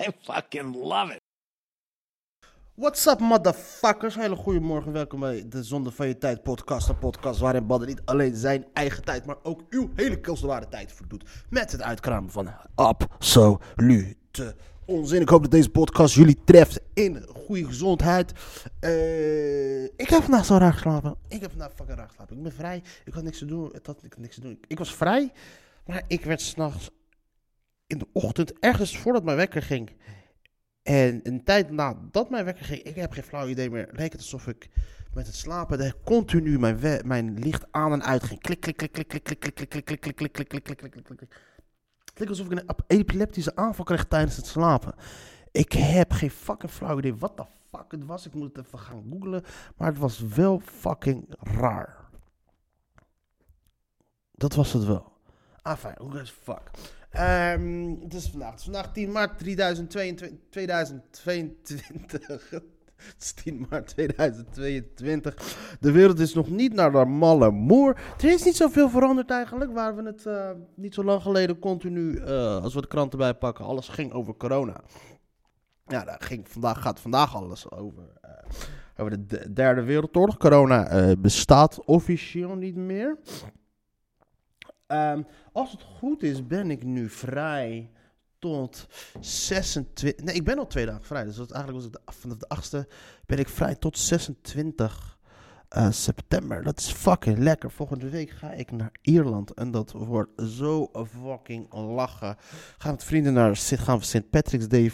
I fucking love it. What's up, motherfuckers? Hele goede morgen. Welkom bij de Zonde van je Tijd podcast. Een podcast waarin Badden niet alleen zijn eigen tijd, maar ook uw hele kostbare tijd verdoet. Met het uitkramen van absolute onzin. Ik hoop dat deze podcast jullie treft in goede gezondheid. Eh, ik heb vandaag zo raar geslapen. Ik heb vandaag fucking raar geslapen. Ik ben vrij. Ik had niks te doen. Ik had, ik had niks te doen. Ik was vrij, maar ik werd s'nachts in de ochtend, ergens voordat mijn wekker ging. En een tijd nadat mijn wekker ging, ik heb geen flauw idee meer. Leek het alsof ik met het slapen continu mijn, mijn licht aan en uit ging. Klik, klik, klik, klik, klik, klik, klik, klik, klik, klik, klik, klik, klik, klik, klik, klik, klik. Het leek alsof ik een ep- epileptische aanval kreeg tijdens het slapen. Ik heb geen fucking flauw idee wat de fuck het was. Ik moet het even gaan googlen. Maar het was wel fucking raar. Dat was het wel. Ah, fijn. Hoe is fuck? Ehm, het is vandaag. Vandaag 10 maart 2022. 2022. Het is 10 maart 2022. De wereld is nog niet naar de malle moer. Er is niet zoveel veranderd eigenlijk. Waar we het eh, niet zo lang geleden continu, eh, als we de kranten bijpakken, alles ging over corona. Ja, daar ging, vandaag gaat vandaag alles over. eh, over de de derde wereldoorlog. Corona bestaat officieel niet meer. Ehm, als het goed is, ben ik nu vrij tot 26. Nee, ik ben al twee dagen vrij. Dus eigenlijk was ik vanaf de 8e ben ik vrij tot 26 eh, september. Dat is fucking lekker. Volgende week ga ik naar Ierland. En dat wordt zo fucking lachen. Gaan met vrienden naar gaan St. Patrick's Day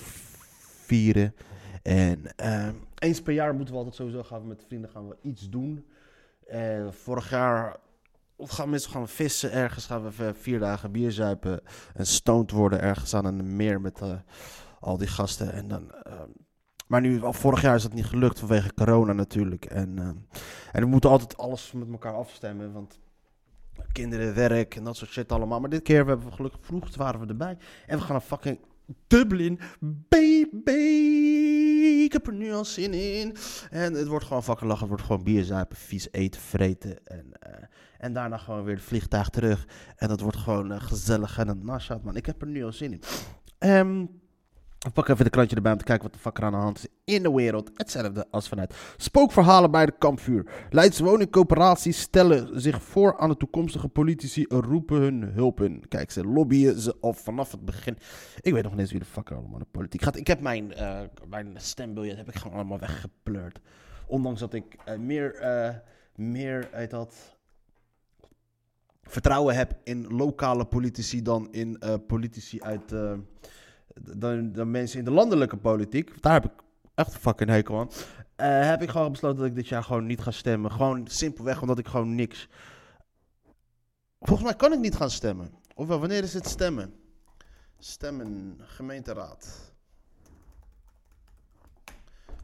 vieren. En ehm, eens per jaar moeten we altijd sowieso gaan met vrienden gaan we iets doen. En vorig jaar of gaan mensen we vissen ergens, gaan we vier dagen bier zuipen en stoned worden ergens aan een meer met eh, al die gasten. En dan, ehm, maar nu, vorig jaar is dat niet gelukt vanwege corona natuurlijk. En, ehm, en we moeten altijd alles met elkaar afstemmen, want kinderen, werk en dat soort shit allemaal. Maar dit keer hebben we gelukkig vroeg, waren we erbij. En we gaan naar fucking Dublin, baby. Ik heb er nu al zin in. En het wordt gewoon fucking lachen. Het wordt gewoon bier zuipen, vies eten, vreten. En, eh, en daarna gewoon weer het vliegtuig terug. En dat wordt gewoon eh, gezellig en een nashat, man. Ik heb er nu al zin in. Ehm we pakken even de krantje erbij om te kijken wat de fuck er aan de hand is in de wereld. Hetzelfde als vanuit spookverhalen bij de kampvuur. Leids woningcoöperaties stellen zich voor aan de toekomstige politici en roepen hun hulp in. Kijk, ze lobbyen ze al vanaf het begin. Ik weet nog niet eens wie de fuck er allemaal de politiek gaat. Ik heb mijn, eh, mijn stembiljet heb ik gewoon allemaal weggepleurd. Ondanks dat ik eh, meer, eh, meer uit dat vertrouwen heb in lokale politici dan in politici uit. Dan, dan mensen in de landelijke politiek. Daar heb ik echt fucking hekel aan. Eh, heb ik gewoon besloten dat ik dit jaar gewoon niet ga stemmen. Gewoon simpelweg omdat ik gewoon niks. Volgens mij kan ik niet gaan stemmen. Ofwel, wanneer is het stemmen? Stemmen, gemeenteraad.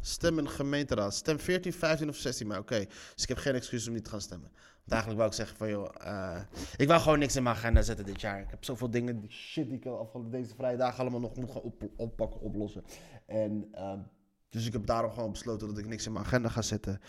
Stemmen, gemeenteraad. Stem 14, 15 of 16 mei. Oké, dus ik heb geen excuus om niet te gaan stemmen. Eigenlijk wou ik zeggen van, joh, eh, ik wou gewoon niks in mijn agenda zetten dit jaar. Ik heb zoveel dingen, die shit die ik al afgelopen deze vrije dagen allemaal nog moet gaan op, oppakken, oplossen. En, ehm, dus ik heb daarom gewoon besloten dat ik niks in mijn agenda ga zetten.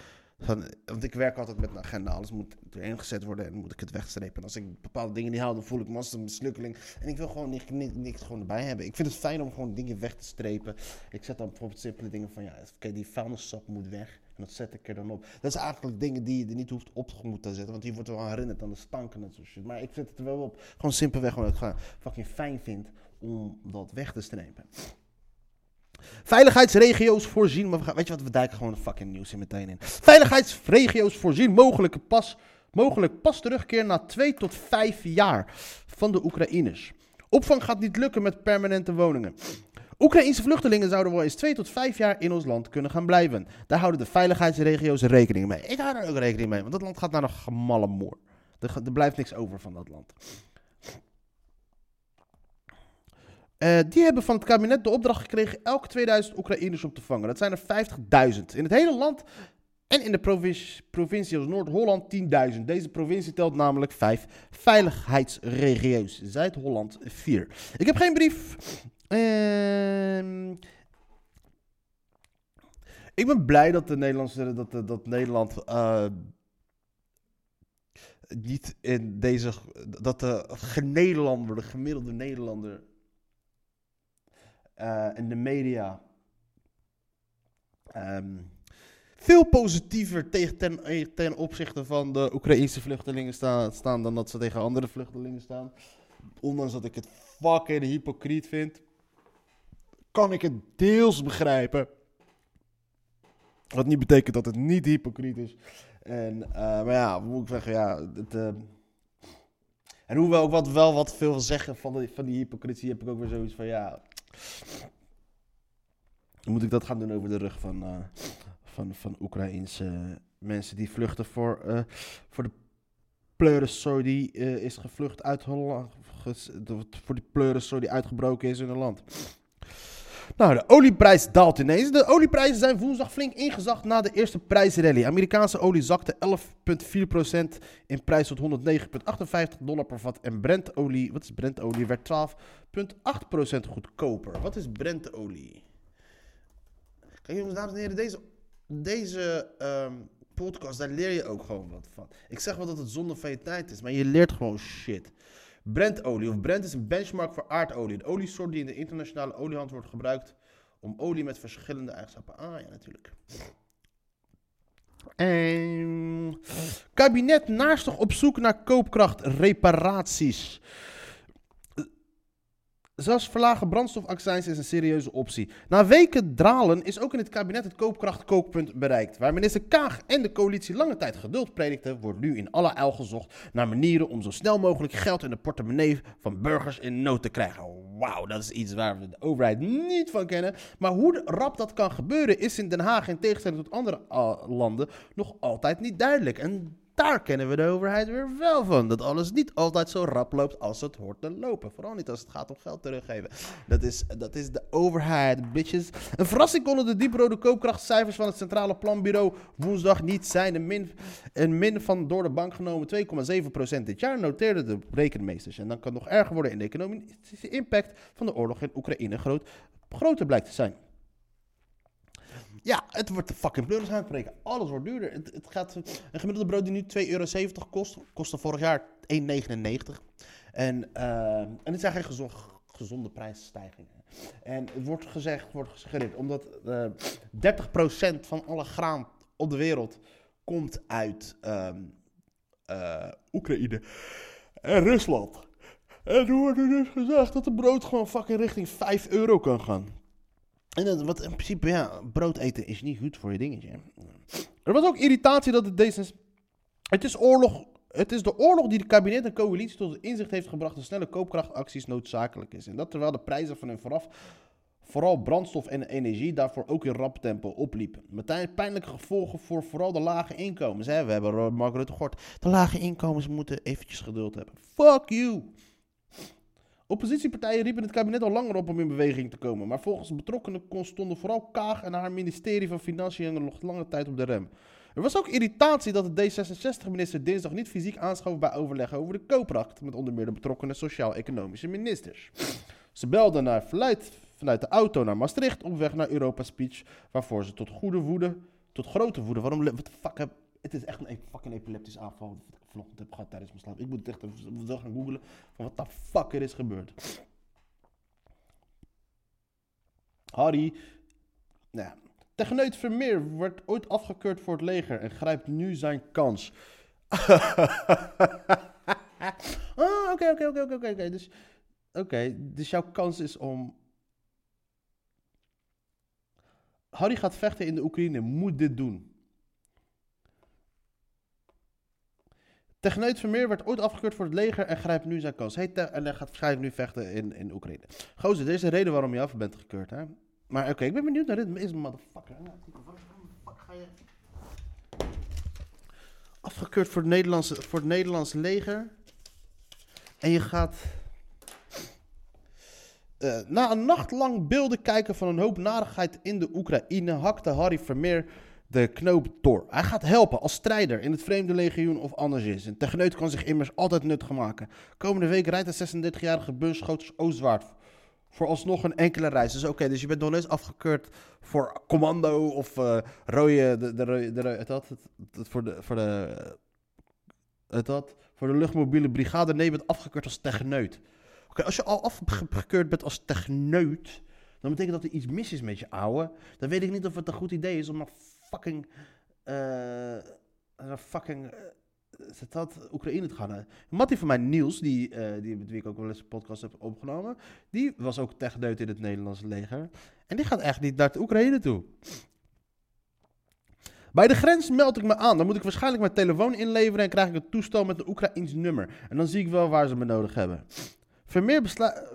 Van, want ik werk altijd met een agenda. Alles moet erin gezet worden en moet ik het wegstrepen. En als ik bepaalde dingen niet haal, dan voel ik me als een mislukkeling. En ik wil gewoon niks, niks, niks gewoon erbij hebben. Ik vind het fijn om gewoon dingen weg te strepen. Ik zet dan bijvoorbeeld simpele dingen van, ja, oké, die vuilniszak moet weg. Dat zet ik er dan op. Dat is eigenlijk dingen die je er niet hoeft op te moeten zetten. Want die wordt wel herinnerd aan de stanken en shit. Maar ik zet het er wel op. Gewoon simpelweg omdat ik het fucking fijn vind om dat weg te strepen. Veiligheidsregio's voorzien. Maar we gaan, weet je wat, we duiken gewoon het fucking nieuws in meteen in. Veiligheidsregio's voorzien mogelijke pas, mogelijk pas terugkeer na twee tot vijf jaar van de Oekraïners. Opvang gaat niet lukken met permanente woningen. Oekraïnse vluchtelingen zouden wel eens twee tot vijf jaar in ons land kunnen gaan blijven. Daar houden de veiligheidsregio's rekening mee. Ik hou daar ook rekening mee, want dat land gaat naar een gemalle moor. Er, blijft niks over van dat land. Eh, die hebben van het kabinet de opdracht gekregen elk 2000 Oekraïners op te vangen. Dat zijn er 50.000. In het hele land en in de provincie, provincie Noord-Holland 10.000. Deze provincie telt namelijk vijf veiligheidsregio's. Zuid-Holland 4. Ik heb geen brief. Ehm, ik ben blij dat, de Nederlandse, dat, dat, dat Nederland eh, niet in deze. dat de genederlander, de gemiddelde Nederlander. eh in de media. ehm, veel positiever tegen ten, ten opzichte van de Oekraïnse vluchtelingen staan, staan dan dat ze tegen andere vluchtelingen staan. Ondanks dat ik het fucking hypocriet vind, kan ik het deels begrijpen. Wat niet betekent dat het niet hypocriet is. En, eh, maar ja, moet ik zeggen, ja. Het, eh, en hoewel ik wat, wel wat veel zeggen van, die van die hypocrisie, heb ik ook weer zoiets van, ja. Moet ik dat gaan doen over de rug van, eh, van, van Oekraïense mensen die vluchten voor, eh, voor de pleurensooi die eh, is gevlucht uit Holland. Voor die pleurensooi die uitgebroken is in het land. Nou, de olieprijs daalt ineens. De olieprijzen zijn woensdag flink ingezakt na de eerste prijsrally. Amerikaanse olie zakte 11,4% in prijs tot 109,58 dollar per vat. En Brentolie, wat is Brentolie, werd 12,8% goedkoper. Wat is Brentolie? Kijk jongens, dames en heren, deze, deze ehm, podcast, daar leer je ook gewoon wat van. Ik zeg wel dat het zonde van je tijd is, maar je leert gewoon shit. Brentolie, of Brent is een benchmark voor aardolie. Een oliesoort die in de internationale oliehandel wordt gebruikt om olie met verschillende eigenschappen. Ah ja, natuurlijk. En kabinet naastig op zoek naar koopkrachtreparaties. Zelfs verlagen brandstofaccijns is een serieuze optie. Na weken dralen is ook in het kabinet het koopkrachtkookpunt bereikt. Waar minister Kaag en de coalitie lange tijd geduld predikten, wordt nu in alle uil gezocht naar manieren om zo snel mogelijk geld in de portemonnee van burgers in nood te krijgen. Wauw, dat is iets waar we de overheid niet van kennen. Maar hoe rap dat kan gebeuren is in Den Haag in tegenstelling tot andere ah, landen nog altijd niet duidelijk. En daar kennen we de overheid weer wel van. Dat alles niet altijd zo rap loopt als het hoort te lopen. Vooral niet als het gaat om geld teruggeven. Dat is, dat is de overheid, bitches. Een verrassing konden de dieprode koopkrachtcijfers van het Centrale Planbureau woensdag niet zijn. Een min, een min van door de bank genomen 2,7% dit jaar noteerden de rekenmeesters. En dan kan het nog erger worden in de economische impact van de oorlog in Oekraïne groot, groter blijkt te zijn. Ja, het wordt de fucking pleuris aanspreken. Alles wordt duurder. Het, het gaat, een gemiddelde brood die nu 2,70 euro kost, kostte vorig jaar 1,99. En, eh, en het zijn geen gezo- gezonde prijsstijgingen. En het wordt gezegd, wordt gesuggereerd, omdat eh 30% van alle graan op de wereld komt uit ehm, eh, Oekraïne en Rusland. En er wordt dus gezegd dat de brood gewoon fucking richting 5 euro kan gaan. En wat in principe, ja, brood eten is niet goed voor je dingetje. Er was ook irritatie dat het deze... Het is oorlog... Het is de oorlog die de kabinet en coalitie tot inzicht heeft gebracht dat snelle koopkrachtacties noodzakelijk is. En dat terwijl de prijzen van hun vooraf, vooral brandstof en energie, daarvoor ook in rap tempo opliepen. Met pijnlijke gevolgen voor vooral de lage inkomens. Hè? We hebben Mark Rutte gehoord. De lage inkomens moeten eventjes geduld hebben. Fuck you! Oppositiepartijen riepen het kabinet al langer op om in beweging te komen. Maar volgens betrokkenen stonden vooral Kaag en haar ministerie van Financiën nog lange tijd op de rem. Er was ook irritatie dat de D66-minister dinsdag niet fysiek aanschoof bij overleggen over de koopkracht. Met onder meer de betrokkenen sociaal-economische ministers. Ze belden naar verluid vanuit de auto naar Maastricht op weg naar Europa Speech. Waarvoor ze tot goede woede, tot grote woede. Waarom, wat de fuck heb, het is echt een e- fucking epileptisch aanval wat ik vanochtend heb gehad tijdens mijn slaap. Ik moet echt even wel gaan googlen van wat de fuck er is gebeurd. Harry, nou ja. Vermeer werd ooit afgekeurd voor het leger en grijpt nu zijn kans. ah, oké, oké, oké, oké, oké, oké. Dus, oké, dus jouw kans is om... Harry gaat vechten in de Oekraïne, moet dit doen. Techneut Vermeer werd ooit afgekeurd voor het leger en grijpt nu zijn kans. En hij gaat waarschijnlijk nu vechten in, in Oekraïne. Gozer, er is een reden waarom je af bent gekeurd, hè? Maar oké, ik ben benieuwd naar dit. Is motherfucker. Ga je... Afgekeurd voor het, Nederlandse, voor het leger. En je gaat... Eh, na een nacht lang beelden kijken van een hoop narigheid in de Oekraïne hakte Harry Vermeer de knoop door. Hij gaat helpen als strijder in het Vreemde Legioen of anders is. Een techneut kan zich immers altijd nuttig maken. Komende week rijdt de 36-jarige busschoters Oostwaard voor alsnog een enkele reis. Dus oké, dus je bent nog eens afgekeurd voor commando of uh, rode, de, de, de, de, het had, het, voor de, voor de, het had, voor de luchtmobiele brigade. Nee, je bent afgekeurd als techneut. Oké, als je al afgekeurd bent als techneut, dan betekent dat er iets mis is met je ouwe. Dan weet ik niet of het een goed idee is om naar fucking, uh, fucking, uh, dat Oekraïne te gaan. Mattie van mij, Niels, die, die, met wie ik ook wel eens een podcast heb opgenomen, die was ook techneut in het Nederlandse leger. En die gaat echt niet naar de Oekraïne toe. Bij de grens meld ik me aan. Dan moet ik waarschijnlijk mijn telefoon inleveren en krijg ik een toestel met een Oekraïns nummer. En dan zie ik wel waar ze me nodig hebben. Vermeer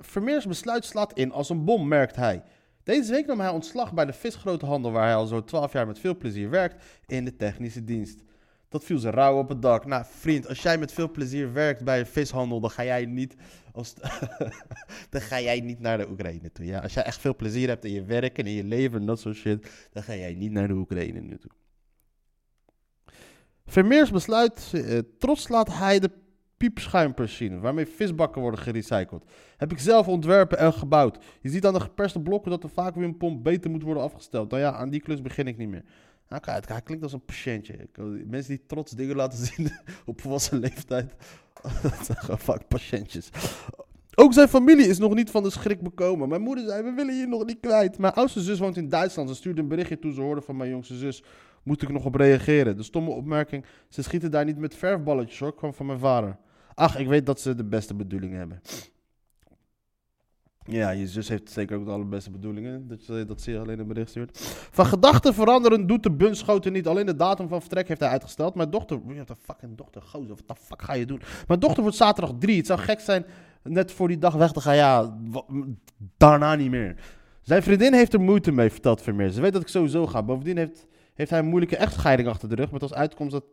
Vermeers besluit slaat in als een bom, merkt hij. Deze week nam hij ontslag bij de visgroothandel waar hij al zo'n 12 jaar met veel plezier werkt in de technische dienst. Dat viel ze rauw op het dak. Nou, vriend, als jij met veel plezier werkt bij een vishandel, dan ga jij niet, als dan ga jij niet naar de Oekraïne toe. Ja? Als jij echt veel plezier hebt in je werk en in je leven en dat soort shit, dan ga jij niet naar de Oekraïne naartoe. Vermeers besluit, eh, trots laat hij de piepschuimpers waarmee visbakken worden gerecycled. Heb ik zelf ontwerpen en gebouwd. Je ziet aan de geperste blokken dat de vacuümpomp beter moet worden afgesteld. Nou ja, aan die klus begin ik niet meer. Nou, kijk, hij klinkt als een patiëntje. Mensen die trots dingen laten zien op volwassen leeftijd. dat zijn vaak patiëntjes. Ook zijn familie is nog niet van de schrik bekomen. Mijn moeder zei, we willen je nog niet kwijt. Mijn oudste zus woont in Duitsland. Ze stuurde een berichtje toen ze hoorde van mijn jongste zus. Moet ik nog op reageren? De stomme opmerking, ze schieten daar niet met verfballetjes hoor, kwam van mijn vader. Ach, ik weet dat ze de beste bedoelingen hebben. Ja, je zus heeft zeker ook de allerbeste bedoelingen. Dat, je, dat zie je alleen een bericht stuurt. Van gedachten veranderen doet de bunschoten niet. Alleen de datum van vertrek heeft hij uitgesteld. Mijn dochter... Wat de fucking dochter, gozer. Wat de fuck ga je doen? Mijn dochter wordt zaterdag drie. Het zou gek zijn net voor die dag weg te gaan. Ja, daarna niet meer. Zijn vriendin heeft er moeite mee, vertelt Vermeer. Ze weet dat ik sowieso ga. Bovendien heeft, heeft hij een moeilijke echtscheiding achter de rug. Met als uitkomst dat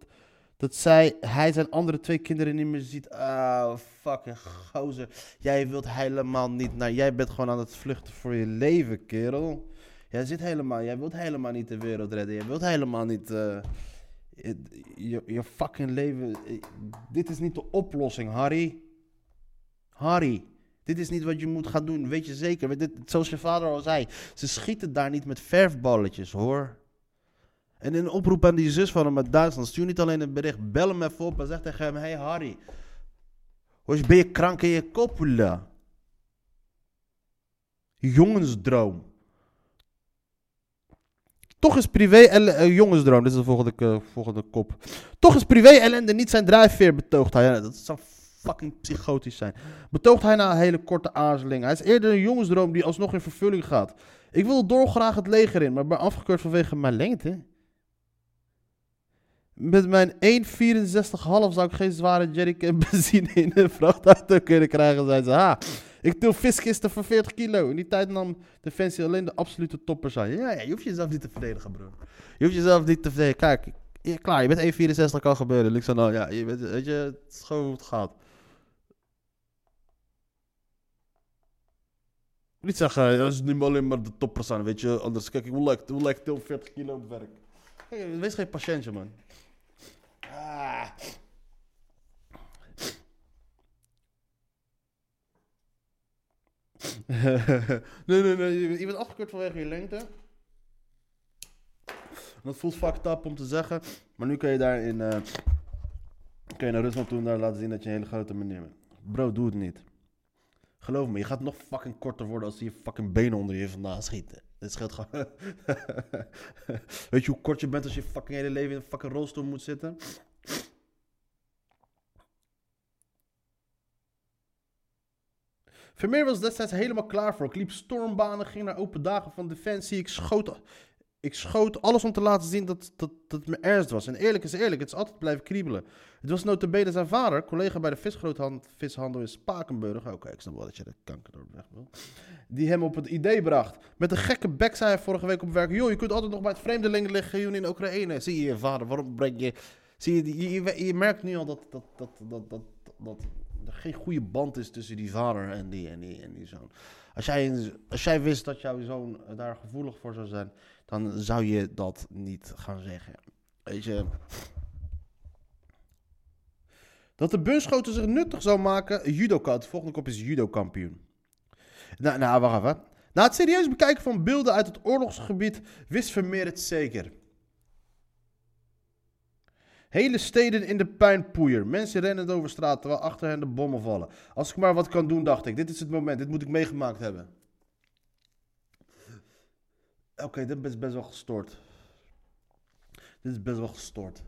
dat zij, hij zijn andere twee kinderen niet meer ziet. Ah, fucking gozer. Jij wilt helemaal niet naar. Jij bent gewoon aan het vluchten voor je leven, kerel. Jij zit helemaal. Jij wilt helemaal niet de wereld redden. Jij wilt helemaal niet. Uh, je, je fucking leven. Dit is niet de oplossing, Harry. Harry. Dit is niet wat je moet gaan doen, weet je zeker. Dit, zoals je vader al zei, ze schieten daar niet met verfballetjes, hoor. En in een oproep aan die zus van hem uit Duitsland, stuur niet alleen een bericht, bel hem even op en zeg tegen hem, hey Harry, ben je krank in je koppelen? Jongensdroom. Toch is privé uh, jongensdroom, dit is de volgende, volgende kop. Toch is privé ellende niet zijn drijfveer, betoogt hij. Ja, dat zou fucking psychotisch zijn. Betoogt hij na een hele korte aarzeling. Hij is eerder een jongensdroom die alsnog in vervulling gaat. Ik wil dolgraag het leger in, maar ben afgekeurd vanwege mijn lengte. Met mijn 1,64,5 zou ik geen zware jerrycan benzine in een vrachtauto kunnen krijgen, zei ze. Ha, ik til viskisten voor 40 kilo. In die tijd nam Defensie alleen de absolute toppers aan. Ja, ja, je hoeft jezelf niet te verdedigen, bro. Je hoeft jezelf niet te verdedigen. Kijk, ja, klaar, je bent 1,64, kan gebeuren. Zei nou, ja, je weet, je, het is gewoon hoe het gaat. Niet zeggen, dat is niet alleen maar de toppers aan, weet je. Anders, kijk, hoe lijkt, hoe til 40 kilo op werk? Wees geen patiëntje, man. Ah. nee, nee, nee. Je bent afgekeurd vanwege je lengte. Dat voelt fucked up om te zeggen. Maar nu kun je daar in. Uh, kun je naar Rusland toe en daar laten zien dat je een hele grote meneer bent. Bro, doe het niet. Geloof me, je gaat nog fucking korter worden als je fucking benen onder je vandaan schieten. Dit scheelt gewoon. Weet je hoe kort je bent als je fucking hele leven in een fucking rolstoel moet zitten? Vermeer was destijds helemaal klaar voor. Ik liep stormbanen, ging naar open dagen van Defensie. Ik schoot, ik schoot alles om te laten zien dat, dat, dat het me ernst was. En eerlijk is eerlijk, het is altijd blijven kriebelen. Het was notabene zijn vader, collega bij de vishandel in Spakenburg. Oké, ik snap wel dat je de kanker door weg wil. Die hem op het idee bracht. Met een gekke bek zei hij vorige week op werk. Joh, je kunt altijd nog bij het Vreemdelingenlegioen in Oekraïne. Zie je je vader, waarom breng je... Zie je, je, je, merkt nu al dat, dat, dat, dat, dat, dat er geen goede band is tussen die vader en die, en die, en die zoon. Als jij, als jij wist dat jouw zoon daar gevoelig voor zou zijn, dan zou je dat niet gaan zeggen. Weet je. Dat de bunschoten zich nuttig zou maken. Judoka. Volgende kop is judo-kampioen. Nou, nou, wacht even. Na het serieus bekijken van beelden uit het oorlogsgebied wist Vermeer het zeker. Hele steden in de puinpoeier. Mensen rennen over straat terwijl achter hen de bommen vallen. Als ik maar wat kan doen, dacht ik. Dit is het moment. Dit moet ik meegemaakt hebben. Oké, dit is best wel gestoord. Dit is best wel gestoord.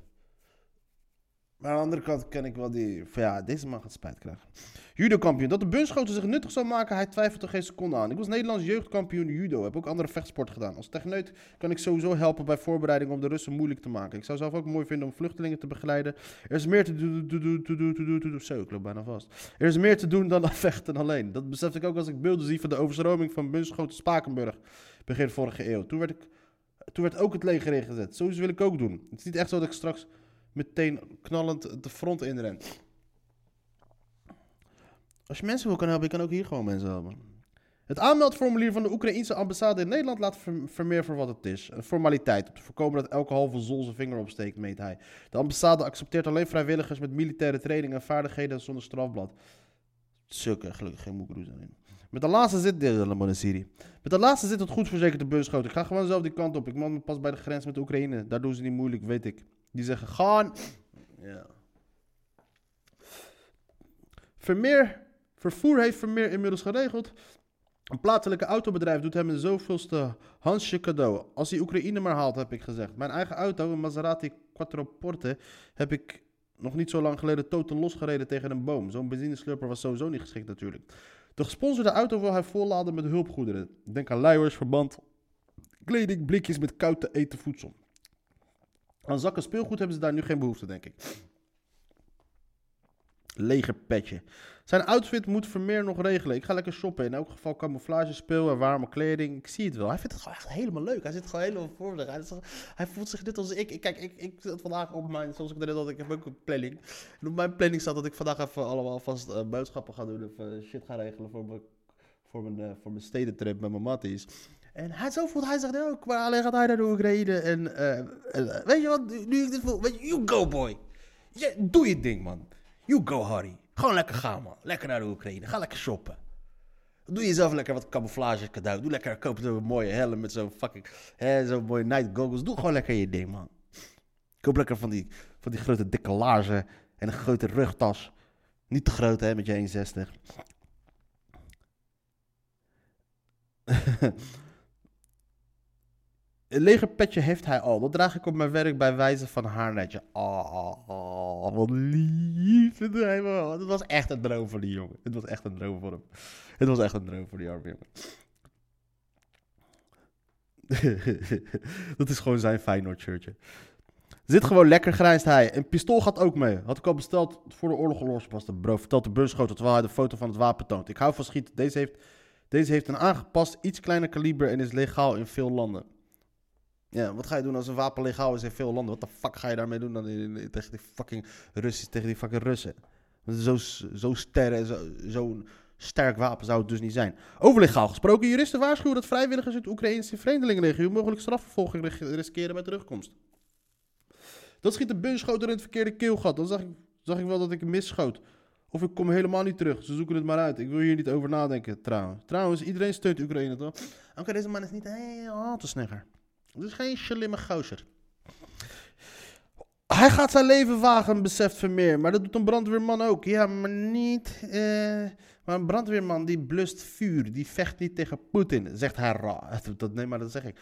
Maar aan de andere kant ken ik wel die... Ja, deze man gaat spijt krijgen. Judo-kampioen. Dat de bunschoten zich nuttig zou maken, hij twijfelt er geen seconde aan. Ik was Nederlands jeugdkampioen judo. Heb ook andere vechtsport gedaan. Als techneut kan ik sowieso helpen bij voorbereiding om de Russen moeilijk te maken. Ik zou zelf ook mooi vinden om vluchtelingen te begeleiden. Er is meer te doen... Doen. Zo, ik loop bijna vast. Er is meer te doen dan vechten alleen. Dat besef ik ook als ik beelden zie van de overstroming van bunschoten Spakenburg. Begin vorige eeuw. Toen werd, ik, toen werd ook het leger ingezet. Zoiets wil ik ook doen. Het is niet echt zo dat ik straks meteen knallend de front inren. Als je mensen wil kunnen helpen, je kan ook hier gewoon mensen helpen. Het aanmeldformulier van de Oekraïense ambassade in Nederland laat Vermeer voor wat het is. Een formaliteit om te voorkomen dat elke halve zol zijn vinger opsteekt, meet hij. De ambassade accepteert alleen vrijwilligers met militaire training en vaardigheden zonder strafblad. Sukke, gelukkig geen moekroes erin. Met de laatste zit de Syrië. Met de laatste zit het goed verzekerd de busschoten. Ik ga gewoon zelf die kant op. Ik man pas bij de grens met Oekraïne. Daar doen ze niet moeilijk, weet ik. Die zeggen gaan. Ja. Vermeer, vervoer heeft Vermeer inmiddels geregeld. Een plaatselijke autobedrijf doet hem een zoveelste Hansje cadeau. Als hij Oekraïne maar haalt, heb ik gezegd. Mijn eigen auto, een Maserati Quattroporte, heb ik nog niet zo lang geleden totaal losgereden tegen een boom. Zo'n benzineslurper was sowieso niet geschikt natuurlijk. De gesponsorde auto wil hij volladen met hulpgoederen. Denk aan luiers, verband, kleding, blikjes met koud te eten voedsel. Aan zakken speelgoed hebben ze daar nu geen behoefte, denk ik. Legerpetje. Zijn outfit moet Vermeer nog regelen. Ik ga lekker shoppen. In elk geval camouflage speel en warme kleding. Ik zie het wel. Hij vindt het gewoon echt helemaal leuk. Hij zit gewoon helemaal voor. Hij, hij voelt zich net als ik. Kijk, ik, ik zit vandaag op mijn... Zoals ik net had, ik heb ook een planning. En op mijn planning staat dat ik vandaag even allemaal vast uh, boodschappen ga doen. Of uh, shit ga regelen voor mijn, voor mijn, uh, voor mijn stedentrip met mijn matties. En hij, zo voelt hij zich ook. Maar alleen gaat hij naar de Oekraïne. En weet je wat, nu ik dit voel. Weet je, you go boy. Doe je ding man. You go Harry. Gewoon lekker gaan man. Lekker naar de Oekraïne. Ga lekker shoppen. Doe jezelf lekker wat camouflage cadeau. Doe lekker, koop een mooie helm met zo'n fucking, zo'n mooie night goggles. Doe gewoon lekker je ding man. Koop lekker van die, van die grote dikke laarzen en een grote rugtas. Niet te groot hè, met je 1,60. Een legerpetje heeft hij al. Dat draag ik op mijn werk bij wijze van haarnetje. Oh, wat lief. Het was echt een droom voor die jongen. Het was echt een droom voor hem. Het was echt een droom voor die arme jongen. dat is gewoon zijn Feyenoord shirtje. Zit gewoon lekker, grijnst hij. Een pistool gaat ook mee. Had ik al besteld voor de oorlog lospaste. Bro, vertelt de busschoter terwijl hij de foto van het wapen toont. Ik hou van schieten. Deze heeft, deze heeft een aangepast, iets kleiner kaliber en is legaal in veel landen. Ja, wat ga je doen als een wapen legaal is in veel landen? Wat de fuck ga je daarmee doen dan tegen die fucking Russen, tegen die fucking Russen? Zo, zo sterren, zo, zo'n sterk wapen zou het dus niet zijn. Over legaal gesproken, juristen waarschuwen dat vrijwilligers uit Oekraïnse vreemdelingenlegio mogelijk strafvervolging riskeren bij terugkomst. Dat schiet de bunschoter in het verkeerde keelgat. Dan zag ik, zag ik wel dat ik misschoot. Of ik kom helemaal niet terug. Ze zoeken het maar uit. Ik wil hier niet over nadenken, trouwens. Trouwens, iedereen steunt Oekraïne, toch? Oké, deze man is niet heel te snegger. Is geen slimme gozer. Hij gaat zijn leven wagen, beseft Vermeer. Maar dat doet een brandweerman ook. Ja, maar niet... Uh, maar een brandweerman die blust vuur. Die vecht niet tegen Poetin, zegt hij. Dat, nee, maar dat zeg ik.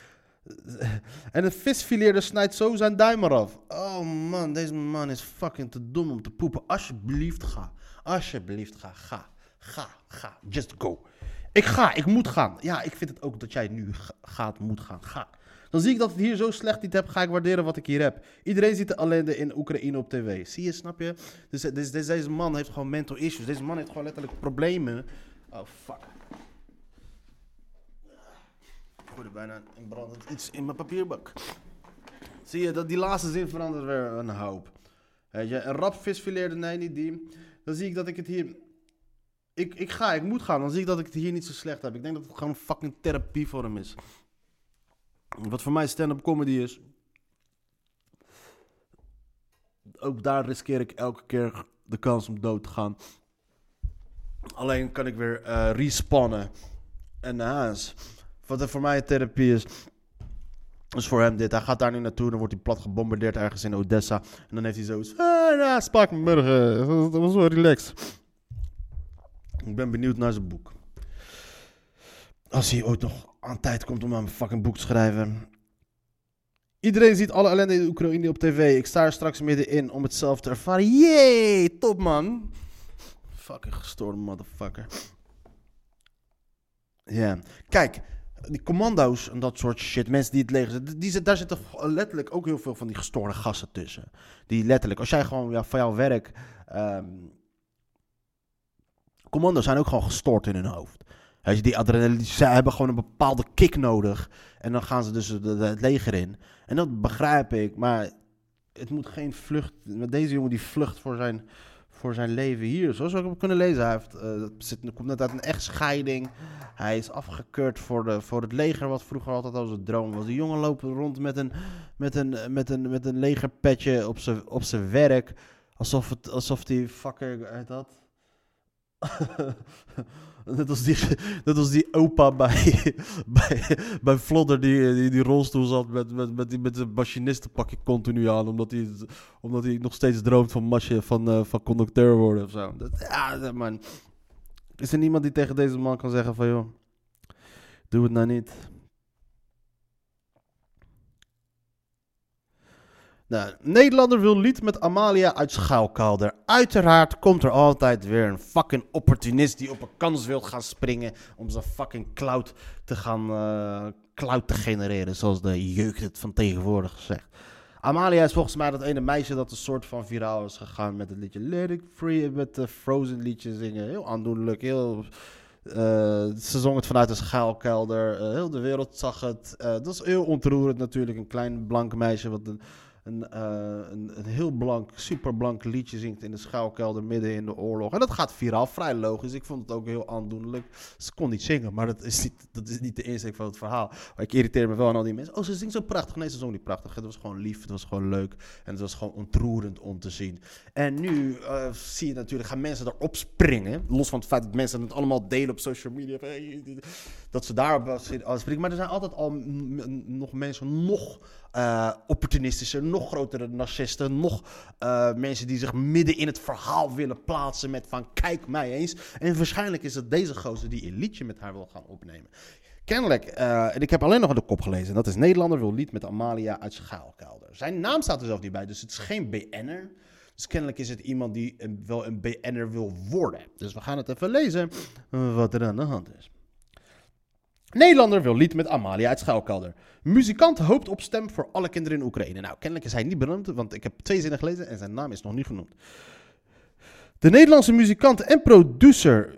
En een visfileerder snijdt zo zijn duim eraf. Oh man, deze man is fucking te dom om te poepen. Alsjeblieft, ga. Alsjeblieft, ga. Ga. Ga. Ga. Just go. Ik ga. Ik moet gaan. Ja, ik vind het ook dat jij nu gaat, moet gaan. Ga. Dan zie ik dat het hier zo slecht niet heb, ga ik waarderen wat ik hier heb. Iedereen ziet de ellende in Oekraïne op tv. Zie je, snap je? Dus, dus, dus, deze man heeft gewoon mental issues. Deze man heeft gewoon letterlijk problemen. Oh, fuck. Ik er bijna een brandend iets in mijn papierbak. Zie je, dat die laatste zin verandert weer een hoop. Weet je, een rap visfileerde, nee, niet die. Dan zie ik dat ik het hier... Ik, ik ga, ik moet gaan. Dan zie ik dat ik het hier niet zo slecht heb. Ik denk dat het gewoon fucking therapie voor hem is. Wat voor mij stand-up comedy is. Ook daar riskeer ik elke keer de kans om dood te gaan. Alleen kan ik weer eh respawnen. En naar huis. Wat er voor mij therapie is. is voor hem dit. Hij gaat daar nu naartoe. Dan wordt hij plat gebombardeerd ergens in Odessa. En dan heeft hij zoiets. Ah, ja, spaak me morgen. Dat was wel relaxed. Ik ben benieuwd naar zijn boek. Als hij ooit nog aan tijd komt om aan fucking boek te schrijven. Iedereen ziet alle ellende in Oekraïne op tv. Ik sta er straks middenin om het zelf te ervaren. Yay, top man. Fucking gestoorde motherfucker. Ja, kijk, die commando's en dat soort shit, mensen die het leger, die, daar zitten letterlijk ook heel veel van die gestoorde gassen tussen. Die letterlijk, als jij gewoon ja, van jouw werk, ehm, commando's zijn ook gewoon gestoord in hun hoofd. Weet die adrenaline, ze hebben gewoon een bepaalde kick nodig. En dan gaan ze dus het leger in. En dat begrijp ik, maar het moet geen vlucht. Met deze jongen die vlucht voor zijn, voor zijn leven hier. Zoals ook hebben kunnen lezen. Hij heeft, eh, komt net uit een echtscheiding. Hij is afgekeurd voor, de, voor het leger, wat vroeger altijd al zijn droom was. Die jongen loopt rond met een, met een, met een, met een legerpetje op zijn op zijn werk. Alsof, het, alsof die fucker dat. Net als die, net als die opa bij, bij, bij Flodder die, die, die rolstoel zat met, met, met, die, met zijn machinistenpakje continu aan. Omdat hij, omdat hij nog steeds droomt van, machi- van, eh, van conducteur worden of zo. Dat, ja, man. Is er niemand die tegen deze man kan zeggen van joh, doe het nou niet. Nederlander wil lied met Amalia uit Schouwkalder. Uiteraard komt er altijd weer een fucking opportunist die op een kans wil gaan springen om zijn fucking cloud te gaan eh, cloud te genereren, zoals de jeugd het van tegenwoordig zegt. Amalia is volgens mij dat ene meisje dat een soort van viraal is gegaan met het liedje Let Free, met de Frozen liedje zingen. Heel aandoenlijk, heel... eh, ze zong het vanuit een schuilkelder. eh, heel de wereld zag het. Dat is heel ontroerend natuurlijk. Een klein blank meisje wat een, een, eh, een, een heel blank, super blank liedje zingt in de schuilkelder midden in de oorlog. En dat gaat viraal, vrij logisch. Ik vond het ook heel aandoenlijk. Ze kon niet zingen, maar dat is niet, dat is niet de insteek van het verhaal. Maar ik irriteer me wel aan al die mensen. Oh, ze zingt zo prachtig. Nee, ze zong niet prachtig. Het was gewoon lief, het was gewoon leuk. En het was gewoon ontroerend om te zien. En nu eh, zie je natuurlijk, gaan mensen erop springen. Los van het feit dat mensen het allemaal delen op social media. dat ze daarop springen. Maar er zijn altijd al nog mensen nog eh, opportunistischer, nog grotere narcisten, nog eh, mensen die zich midden in het verhaal willen plaatsen met van kijk mij eens. En waarschijnlijk is het deze gozer die een liedje met haar wil gaan opnemen. Kennelijk, eh, en ik heb alleen nog de kop gelezen. en Dat is Nederlander wil lied met Amalia uit Schaalkelder. Zijn naam staat er zelf niet bij, dus het is geen BN'er. Dus kennelijk is het iemand die wel een BN'er wil worden. Dus we gaan het even lezen wat er aan de hand is. Nederlander wil lied met Amalia uit Schouwkelder. Muzikant hoopt op stem voor alle kinderen in Oekraïne. Nou, kennelijk is hij niet beroemd, want ik heb twee zinnen gelezen en zijn naam is nog niet genoemd. De Nederlandse muzikant en producer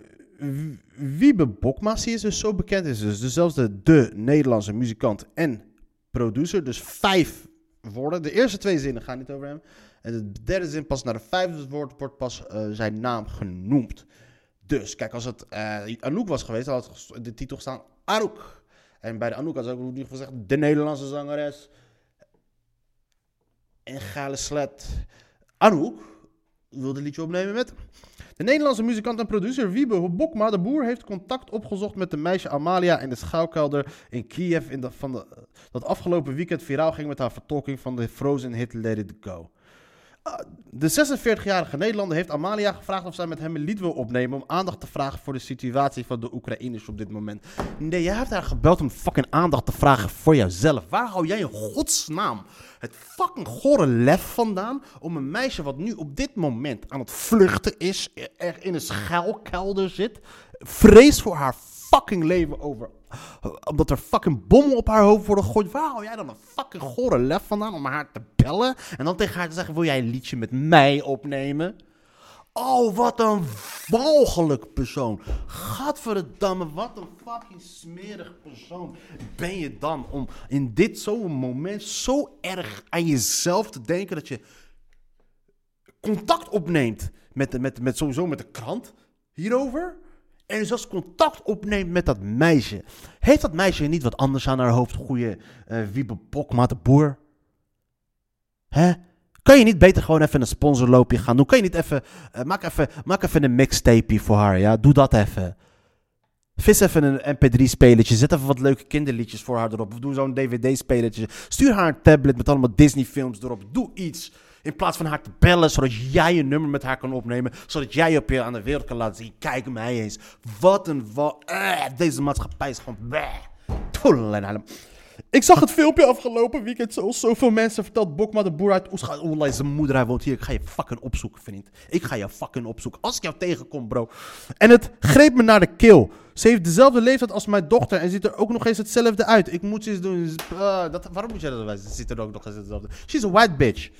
Wiebe Bokma's, die is dus zo bekend, is dus dezelfde de Nederlandse muzikant en producer. Dus vijf woorden. De eerste twee zinnen gaan niet over hem. En de derde zin, pas naar de vijfde woord, wordt pas eh, zijn naam genoemd. Dus, kijk, als het eh, Anouk was geweest, had de titel gestaan Anouk. En bij de Anouk in ieder geval gezegd, de Nederlandse zangeres. En Gale Slet. Anouk wilde een liedje opnemen met... De Nederlandse muzikant en producer Wiebe Bokma de Boer heeft contact opgezocht met de meisje Amalia in de schouwkelder in Kiev in de, van de, dat afgelopen weekend viraal ging met haar vertolking van de Frozen hit Let It Go. De 46-jarige Nederlander heeft Amalia gevraagd of zij met hem een lied wil opnemen om aandacht te vragen voor de situatie van de Oekraïners op dit moment. Nee, jij hebt haar gebeld om fucking aandacht te vragen voor jouzelf. Waar hou jij in godsnaam het fucking gore lef vandaan om een meisje wat nu op dit moment aan het vluchten is, er in een schuilkelder zit, vrees voor haar fucking leven over. Omdat er fucking bommen op haar hoofd worden gegooid. Waar hou jij dan een fucking gore lef vandaan om haar te bellen? En dan tegen haar te zeggen: Wil jij een liedje met mij opnemen? Oh, wat een walgelijk persoon. Gadverdamme, wat een fucking smerig persoon ben je dan om in dit zo'n moment zo erg aan jezelf te denken dat je contact opneemt met, met, met sowieso met de krant hierover. En zelfs contact opneemt met dat meisje. Heeft dat meisje niet wat anders aan haar hoofd? Goeie uh, Wiebe de boer. Hè? Kan je niet beter gewoon even een sponsorloopje gaan doen? Kan je niet even, uh, maak even, maak even een mixtape voor haar, ja? Doe dat even. Vis even een mp3-spelletje. Zet even wat leuke kinderliedjes voor haar erop. Of doe zo'n dvd-spelletje. Stuur haar een tablet met allemaal Disney-films erop. Doe iets. In plaats van haar te bellen, zodat jij een nummer met haar kan opnemen. Zodat jij op je aan de wereld kan laten zien. Kijk mij eens. Wat een wat. Uh, deze maatschappij is gewoon. Bleh. Ik zag het filmpje afgelopen weekend. Zoals zoveel mensen vertelt Bokma de boer uit Oescha. Oh, zijn moeder, hij woont hier. Ik ga je fucking opzoeken, vriend. Ik ga je fucking opzoeken. Als ik jou tegenkom, bro. En het greep me naar de keel. Ze heeft dezelfde leeftijd als mijn dochter en ziet er ook nog eens hetzelfde uit. Ik moet ze eens doen. Uh, dat, waarom moet jij dat wijzen? Ze ziet er ook nog eens hetzelfde. She's a white bitch.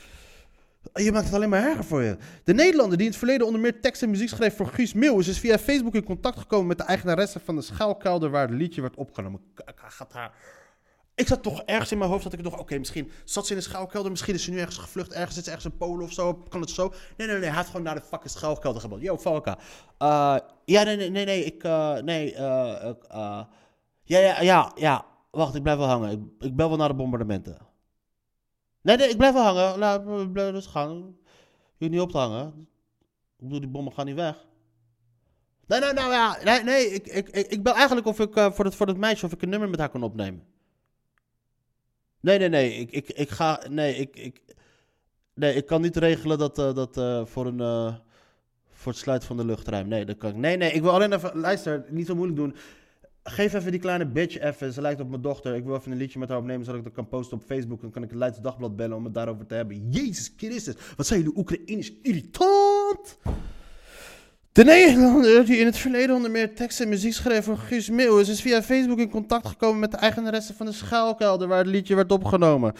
Je maakt het alleen maar erger voor je. De Nederlander die in het verleden onder meer tekst en muziek schreef voor Guus Meeuwis... is via Facebook in contact gekomen met de eigenaresse van de schuilkelder... waar het liedje werd opgenomen. Gaat haar... Ik zat toch ergens in mijn hoofd dat ik nog, oké, misschien zat ze in de schuilkelder, misschien is ze nu ergens gevlucht, ergens zit ze ergens in Polen of zo, kan het zo? Nee, nee, nee, hij had gewoon naar de fucking schuilkelder gebeld. Yo, Falka. Uh, ja, nee, nee, nee, nee, ik, uh, nee, uh, ja, ja, ja, ja, wacht, ik blijf wel hangen. Ik bel wel naar de bombardementen. Nee, nee, ik blijf wel hangen. Laat blijf dus gaan. Je niet op te hangen. Ik bedoel, die bommen gaan niet weg. Nee, nee, nou ja, nee, nee, ik, ik, ik, ik bel eigenlijk of ik voor, het, voor het meisje of ik een nummer met haar kan opnemen. Nee, nee, nee. Ik, ik, ik ga. Nee, ik, ik, nee, ik kan niet regelen dat, uh, dat uh, voor, een, voor het sluiten van de luchtruim. Nee, dat kan ik. Nee, nee. Ik wil alleen even. Luister, niet zo moeilijk doen. Geef even die kleine bitch even. Ze lijkt op mijn dochter. Ik wil even een liedje met haar opnemen zodat ik dat kan posten op Facebook. En kan ik het Leidse Dagblad bellen om het daarover te hebben. Jezus Christus, wat zijn jullie Oekraïners irritant! De Nederlander die in het verleden onder meer tekst en muziek schreef voor Guus Meeuwis is via Facebook in contact gekomen met de eigenaresse van de schuilkelder waar het liedje werd opgenomen.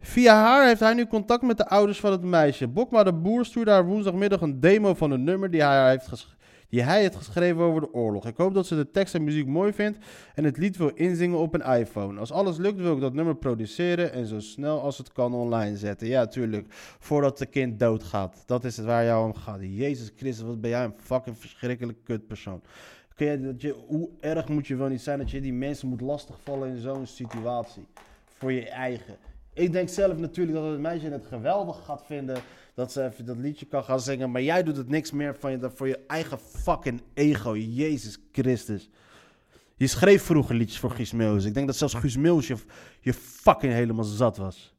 Via haar heeft hij nu contact met de ouders van het meisje. Bokma de Boer stuurde haar woensdagmiddag een demo van een nummer die hij heeft geschreven die hij heeft geschreven over de oorlog. Ik hoop dat ze de tekst en muziek mooi vindt en het lied wil inzingen op een iPhone. Als alles lukt wil ik dat nummer produceren en zo snel als het kan online zetten. Ja, tuurlijk. Voordat de kind doodgaat. Dat is het waar jou om gaat. Jezus Christus, wat ben jij een fucking verschrikkelijk kutpersoon. Kun je, dat je, hoe erg moet je wel niet zijn dat je die mensen moet lastigvallen in zo'n situatie? Voor je eigen. Ik denk zelf natuurlijk dat het meisje het geweldig gaat vinden dat ze even dat liedje kan gaan zingen. Maar jij doet het niks meer van je voor je eigen fucking ego. Jezus Christus. Je schreef vroeger liedjes voor Guus Meeuwis. Ik denk dat zelfs Guus Meeuwis je, je fucking helemaal zat was.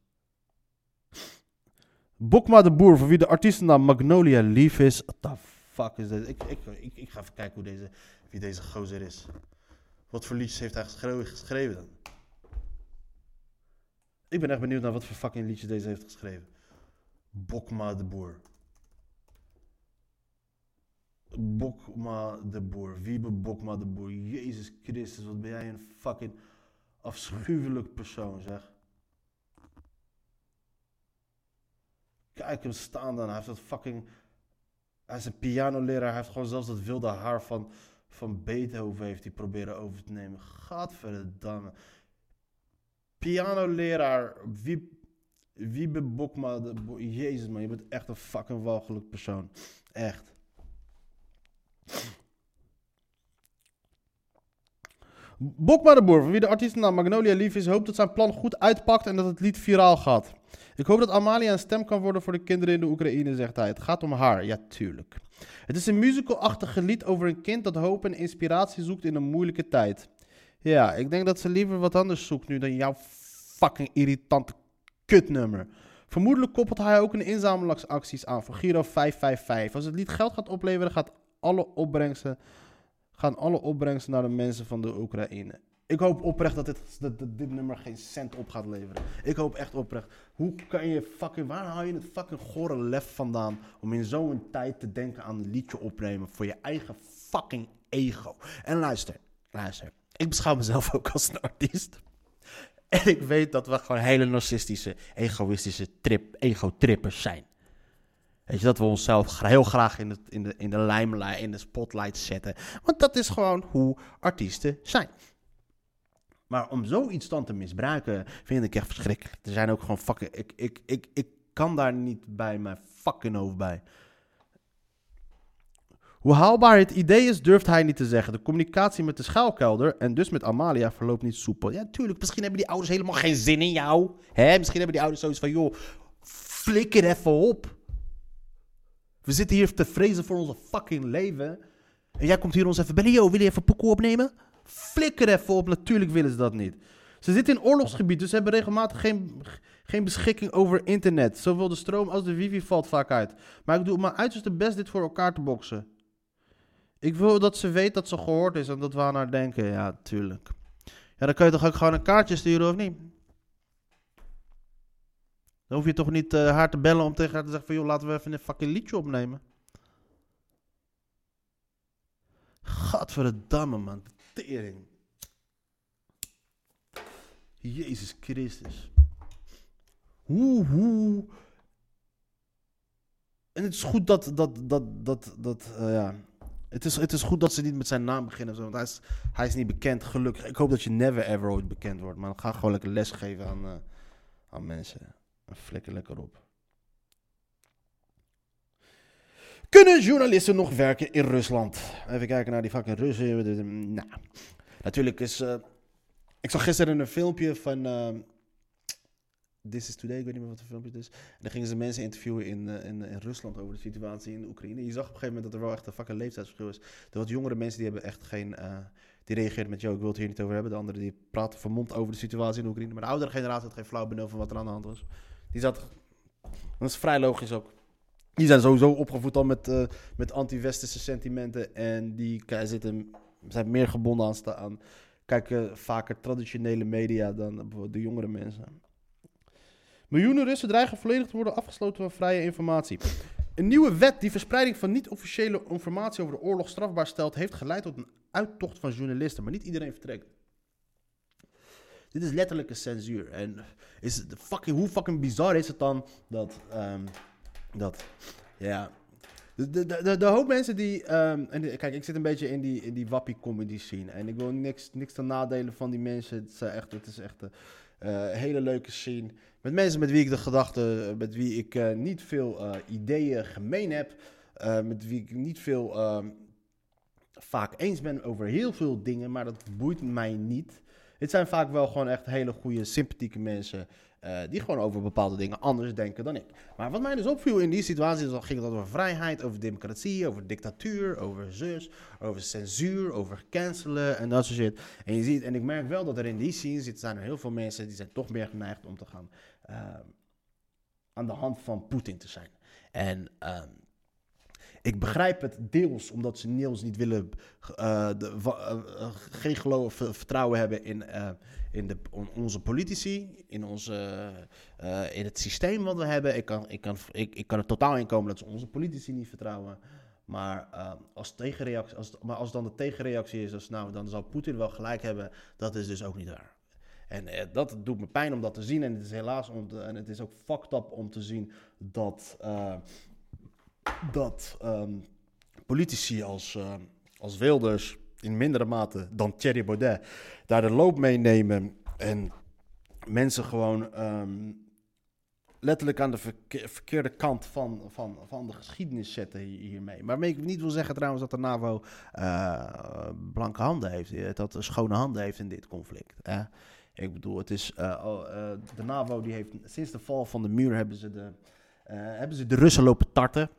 Bokma de Boer, voor wie de artiestennaam Magnolia lief is. What the fuck is dit? Ik, ik, ik, ik ga even kijken hoe deze, wie deze gozer is. Wat voor liedjes heeft hij geschreven dan? Ik ben echt benieuwd naar wat voor fucking liedjes deze heeft geschreven. Bokma de Boer. Bokma de Boer. Wiebe Bokma de Boer. Jezus Christus, wat ben jij een fucking afschuwelijk persoon, zeg. Kijk hem staan dan. Hij heeft dat fucking... Hij is een pianoleraar. Hij heeft gewoon zelfs dat wilde haar van, van Beethoven heeft hij proberen over te nemen. Gadverdamme. Pianoleraar. Wie Wiebe Bokma, de, jezus man, je bent echt een fucking walgelijk persoon. Echt. Bokma de Boer, van wie de artiestennaam Magnolia lief is, hoopt dat zijn plan goed uitpakt en dat het lied viraal gaat. Ik hoop dat Amalia een stem kan worden voor de kinderen in de Oekraïne, zegt hij. Het gaat om haar, ja tuurlijk. Het is een musical-achtige lied over een kind dat hoop en inspiratie zoekt in een moeilijke tijd. Ja, ik denk dat ze liever wat anders zoekt nu dan jouw fucking irritante kutnummer. Vermoedelijk koppelt hij ook een inzamelingsacties aan voor Giro 555. Als het lied geld gaat opleveren, gaat alle opbrengsten, gaan alle opbrengsten naar de mensen van de Oekraïne. Ik hoop oprecht dat dit, nummer geen cent op gaat leveren. Ik hoop echt oprecht. Hoe kan je fucking. Waar haal je het fucking gore lef vandaan om in zo'n tijd te denken aan een liedje opnemen voor je eigen fucking ego? En luister, luister. Ik beschouw mezelf ook als een artiest. En ik weet dat we gewoon hele narcistische, egoïstische trip, ego-trippers zijn. Weet je, dat we onszelf heel graag in de, in, de, in de limelight, in de spotlight zetten. Want dat is gewoon hoe artiesten zijn. Maar om zoiets dan te misbruiken, vind ik echt verschrikkelijk. Er zijn ook gewoon fucking... Ik, ik, ik, ik kan daar niet bij mijn fucking hoofd bij. Hoe haalbaar het idee is, durft hij niet te zeggen. De communicatie met de schuilkelder en dus met Amalia verloopt niet soepel. Ja, tuurlijk. Misschien hebben die ouders helemaal geen zin in jou. Hè? Misschien hebben die ouders zoiets van, joh, flikker even op. We zitten hier te vrezen voor onze fucking leven. En jij komt hier ons even bellen. Yo, wil je even pokoe opnemen? Flikker even op. Natuurlijk willen ze dat niet. Ze zitten in oorlogsgebied, dus ze hebben regelmatig geen, geen beschikking over internet. Zowel de stroom als de wifi valt vaak uit. Maar ik doe mijn uiterste best dit voor elkaar te boksen. Ik wil dat ze weet dat ze gehoord is en dat we aan haar denken. Ja, tuurlijk. Ja, dan kun je toch ook gewoon een kaartje sturen, of niet? Dan hoef je toch niet eh, haar te bellen om tegen haar te zeggen van... joh, laten we even een fucking liedje opnemen. Gadverdamme, man. Tering. Jezus Christus. Hoe, hoe... En het is goed dat, dat, dat, dat, dat, eh, ja... Het is, het is goed dat ze niet met zijn naam beginnen. want hij is, hij is niet bekend, gelukkig. Ik hoop dat je never ever ooit bekend wordt. Maar ga gewoon lekker les geven aan, uh, aan mensen. En flikker lekker op. Kunnen journalisten nog werken in Rusland? Even kijken naar die fucking Russen. Nou, natuurlijk is... Uh, ik zag gisteren een filmpje van... Uh, This is Today, ik weet niet meer wat de filmpje is. En dan gingen ze mensen interviewen in, uh, in, in, Rusland over de situatie in Oekraïne. Je zag op een gegeven moment dat er wel echt een fucking leeftijdsverschil is. De wat jongere mensen die hebben echt geen... Uh, die reageerden met, joh, ik wil het hier niet over hebben. De anderen die praten vermomd over de situatie in Oekraïne. Maar de oudere generatie had geen flauw benul van wat er aan de hand was. Die zat... Dat is vrij logisch ook. Die zijn sowieso opgevoed al met, uh, met anti-westerse sentimenten. En die zitten, zijn meer gebonden aan, aan kijken vaker traditionele media dan de jongere mensen. Miljoenen Russen dreigen volledig te worden afgesloten van vrije informatie. Een nieuwe wet die verspreiding van niet-officiële informatie over de oorlog strafbaar stelt, heeft geleid tot een uittocht van journalisten. Maar niet iedereen vertrekt. Dit is letterlijk een censuur. En is fucking, hoe fucking bizar is het dan dat. Um, dat ja. De, de, de, de, hoop mensen die. Um, en kijk, ik zit een beetje in die, in die wappie comedy scene. En ik wil niks, niks ten nadelen van die mensen. Het is echt, het is echt een uh, hele leuke scene. Met mensen met wie ik de gedachten. Met wie ik niet veel ideeën gemeen heb. met wie ik niet veel. vaak eens ben over heel veel dingen. Maar dat boeit mij niet. Het zijn vaak wel gewoon echt hele goede, sympathieke mensen. Uh, die gewoon over bepaalde dingen anders denken dan ik. Maar wat mij dus opviel in die situatie, dan ging het over vrijheid, over democratie, over dictatuur, over zus, over censuur, over cancelen en dat soort shit. En je ziet, en ik merk wel dat er in die scene zitten, zijn er heel veel mensen die zijn toch meer geneigd om te gaan uh, aan de hand van Poetin te zijn. En uh, ik begrijp het deels omdat ze Niels niet willen, uh, de, uh, geen geloof, vertrouwen hebben in, in de, on, onze politici, in, onze, in het systeem wat we hebben. Ik kan, ik, kan, ik, ik kan er totaal in komen dat ze onze politici niet vertrouwen. Maar, als tegenreactie, als, maar als dan de tegenreactie is, als, nou, dan zal Poetin wel gelijk hebben, dat is dus ook niet waar. En eh, dat doet me pijn om dat te zien. En het is helaas om en het is ook fucked up om te zien dat dat um, politici als, uh, als Wilders in mindere mate dan Thierry Baudet daar de loop meenemen en mensen gewoon um, letterlijk aan de verke verkeerde kant van, van, van de geschiedenis zetten hiermee. Maar ik niet wil zeggen trouwens dat de NAVO uh, blanke handen heeft, dat schone handen heeft in dit conflict. Hè? Ik bedoel, het is, uh, de NAVO die heeft sinds de val van de muur hebben ze de, hebben ze de Russen lopen tarten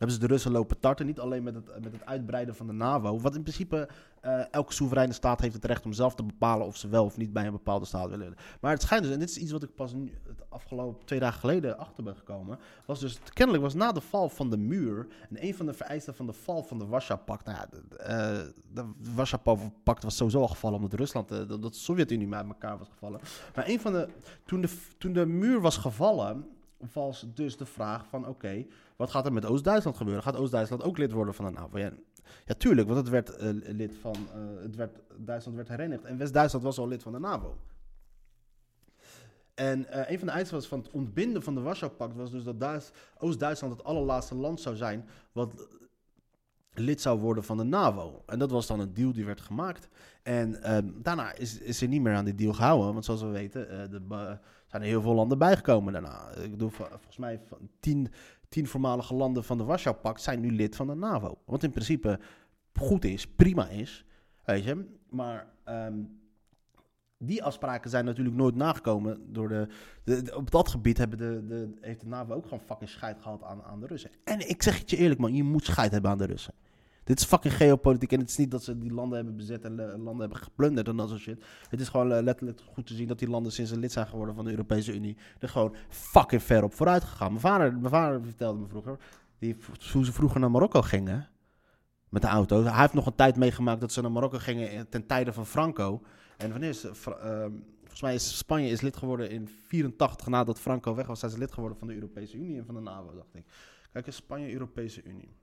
hebben ze de Russen lopen tarten. Niet alleen met het, met het uitbreiden van de NAVO. Wat in principe uh, elke soevereine staat heeft het recht om zelf te bepalen of ze wel of niet bij een bepaalde staat willen. Maar het schijnt dus, en dit is iets wat ik pas nu, het afgelopen twee dagen geleden achter ben gekomen. Was dus kennelijk was na de val van de muur. En een van de vereisten van de val van de Warschau-pact. Nou ja, de, uh, de Warschau-pact was sowieso al gevallen omdat Rusland, uh, dat de Sovjet-Unie met elkaar was gevallen. Maar een van de. Toen de, toen de muur was gevallen was dus de vraag van oké, wat gaat er met Oost-Duitsland gebeuren? Gaat Oost-Duitsland ook lid worden van de NAVO? Ja, tuurlijk, want het werd, uh, lid van, uh, het werd, Duitsland werd herenigd en West-Duitsland was al lid van de NAVO. En uh, een van de eisen van het ontbinden van de Warschau-pact was dus dat Oost-Duitsland het allerlaatste land zou zijn wat lid zou worden van de NAVO. En dat was dan een deal die werd gemaakt. En ehm, daarna is, is er niet meer aan die deal gehouden. Want zoals we weten, eh, de, zijn er heel veel landen bijgekomen daarna. Ik vol- volgens mij van tien, tien voormalige landen van de Warschau-pact zijn nu lid van de NAVO. Wat in principe goed is, prima is. Weet maar ehm, die afspraken zijn natuurlijk nooit nagekomen door de, de, de- op dat gebied hebben de, de, heeft de NAVO ook gewoon fucking scheid gehad aan, aan de Russen. En ik zeg het je eerlijk man, je moet scheid hebben aan de Russen. Dit is fucking geopolitiek en het is niet dat ze die landen hebben bezet en eh, landen hebben geplunderd en dat soort shit. Het is gewoon eh, letterlijk goed te zien dat die landen sinds ze lid zijn geworden van de Europese Unie er gewoon fucking ver op vooruit gegaan. Mijn vader, mijn vader vertelde me vroeger, die, hoe ze vroeger naar Marokko gingen met de auto. Hij heeft nog een tijd meegemaakt dat ze naar Marokko gingen eh, ten tijde van Franco. En wanneer is, eh, ehm, volgens mij is Spanje is lid geworden in 84 nadat Franco weg was. Zijn ze lid geworden van de Europese Unie en van de NAVO, dacht ik. Kijk eens, Spanje, Europese Unie.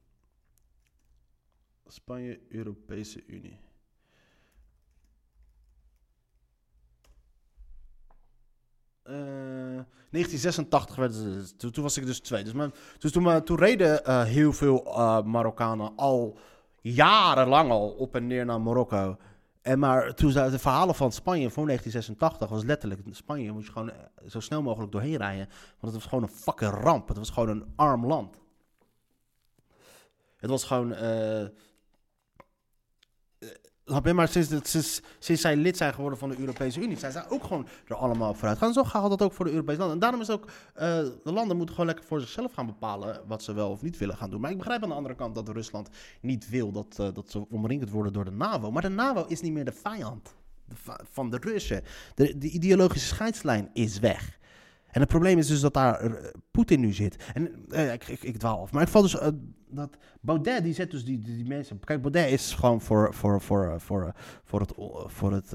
Spanje, Europese Unie. Eh, 1986 werden ze. Toen, toen was ik dus twee. Dus, mijn, dus toen, maar- toen reden eh, heel veel eh, Marokkanen al jarenlang al op en neer naar Marokko. En maar toen de verhalen van Spanje voor 1986 was letterlijk Spanje moest je gewoon eh, zo snel mogelijk doorheen rijden, want het was gewoon een fucking ramp. Het was gewoon een arm land. Het was gewoon. Maar sinds, sinds, sinds zij lid zijn geworden van de Europese Unie, zijn zij ook gewoon er allemaal vooruit gaan. Zo gaat dat ook voor de Europese landen. En daarom is ook, eh, de landen moeten gewoon lekker voor zichzelf gaan bepalen wat ze wel of niet willen gaan doen. Maar ik begrijp aan de andere kant dat Rusland niet wil dat, eh, dat ze omringd worden door de NAVO. Maar de NAVO is niet meer de vijand van de Russen. De, de ideologische scheidslijn is weg. En het probleem is dus dat daar eh, Poetin nu zit. En eh, ik, ik, ik dwaal af. Maar ik val dus eh, dat Baudet die zet dus die, die, mensen. Kijk, Baudet is gewoon voor, voor, voor, voor, voor het, voor het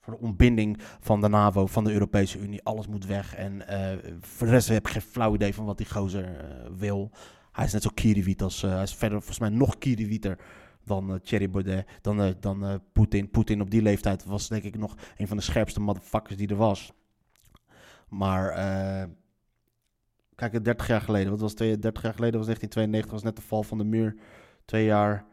voor de ontbinding van de NAVO, van de Europese Unie. Alles moet weg. En voor de rest heb ik geen flauw idee van wat die gozer wil. Hij is net zo kierenwiet als... hij is verder volgens mij nog kierenwieter dan eh, Thierry Baudet, dan, dan Poetin. Poetin op die leeftijd was denk ik nog een van de scherpste motherfuckers die er was. Maar eh, kijk, 30 jaar geleden, wat was het? 30 jaar geleden was 1992, was net de val van de muur. Twee jaar.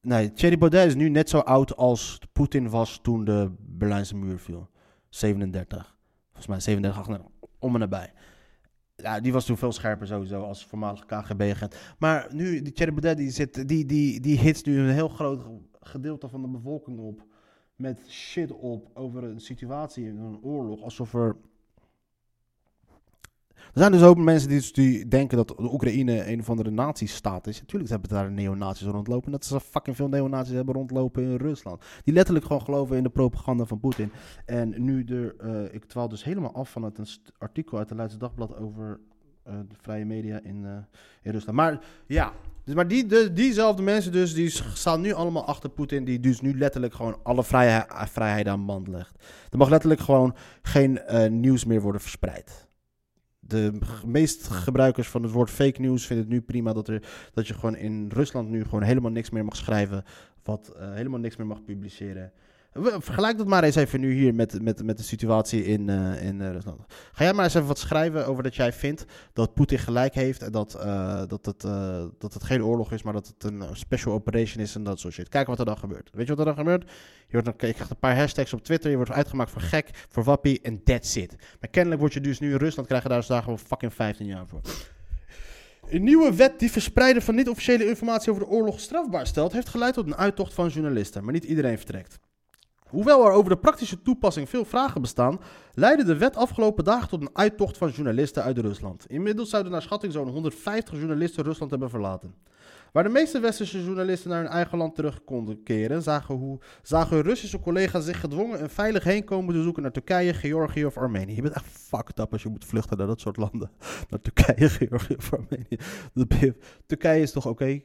Nee, Thierry Baudet is nu net zo oud als Poetin was toen de Berlijnse muur viel. 37. Volgens mij 37, 38, om en nabij. Ja, die was toen veel scherper sowieso als voormalig KGB-agent. Maar nu, die Thierry Baudet, die, zit, die, die, die hits nu een heel groot gedeelte van de bevolking op. Met shit op over een situatie, een oorlog. Alsof er... Er zijn dus ook mensen die, die denken dat de Oekraïne een of andere nazistaat is. Natuurlijk hebben daar neonazies rondlopen. Zoals er fucking veel neonazies hebben rondlopen in Rusland. Die letterlijk gewoon geloven in de propaganda van Poetin. En nu er... eh, ik dwaal dus helemaal af van het een artikel uit het Leidse Dagblad over eh, de vrije media in, eh, in Rusland. Maar ja, dus, maar die, de, diezelfde mensen dus, die staan nu allemaal achter Poetin. Die dus nu letterlijk gewoon alle vrijheid, vrijheden aan band legt. Er mag letterlijk gewoon geen eh, nieuws meer worden verspreid. De g- meest gebruikers van het woord fake news vinden het nu prima dat, er, dat je gewoon in Rusland nu gewoon helemaal niks meer mag schrijven. Wat eh, helemaal niks meer mag publiceren. We- Vergelijk dat maar eens even nu hier met, met, met de situatie in, eh, in eh, Rusland. Ga jij maar eens even wat schrijven over dat jij vindt dat Poetin gelijk heeft en dat, eh, dat, het, dat het geen oorlog is, maar dat het een special operation is en dat soort shit. Kijk wat er dan gebeurt. Weet je wat er dan gebeurt? Je, wordt, je krijgt een paar hashtags op Twitter, je wordt uitgemaakt voor gek, voor wappie en that's it. Maar kennelijk word je dus nu in Rusland, krijgen daar daar gewoon fucking 15 jaar voor. Een nieuwe wet die verspreiden van niet-officiële informatie over de oorlog strafbaar stelt, heeft geleid tot een uittocht van journalisten. Maar niet iedereen vertrekt. Hoewel er over de praktische toepassing veel vragen bestaan, leidde de wet afgelopen dagen tot een uittocht van journalisten uit Rusland. Inmiddels zouden naar schatting zo'n 150 journalisten Rusland hebben verlaten. Waar de meeste westerse journalisten naar hun eigen land terug konden keren, zagen, hoe, zagen hun Russische collega's zich gedwongen een veilig heenkomen te zoeken naar Turkije, Georgië of Armenië. Je bent echt fucked up als je moet vluchten naar dat soort landen. Naar Turkije, Georgië of Armenië. Turkije is toch oké?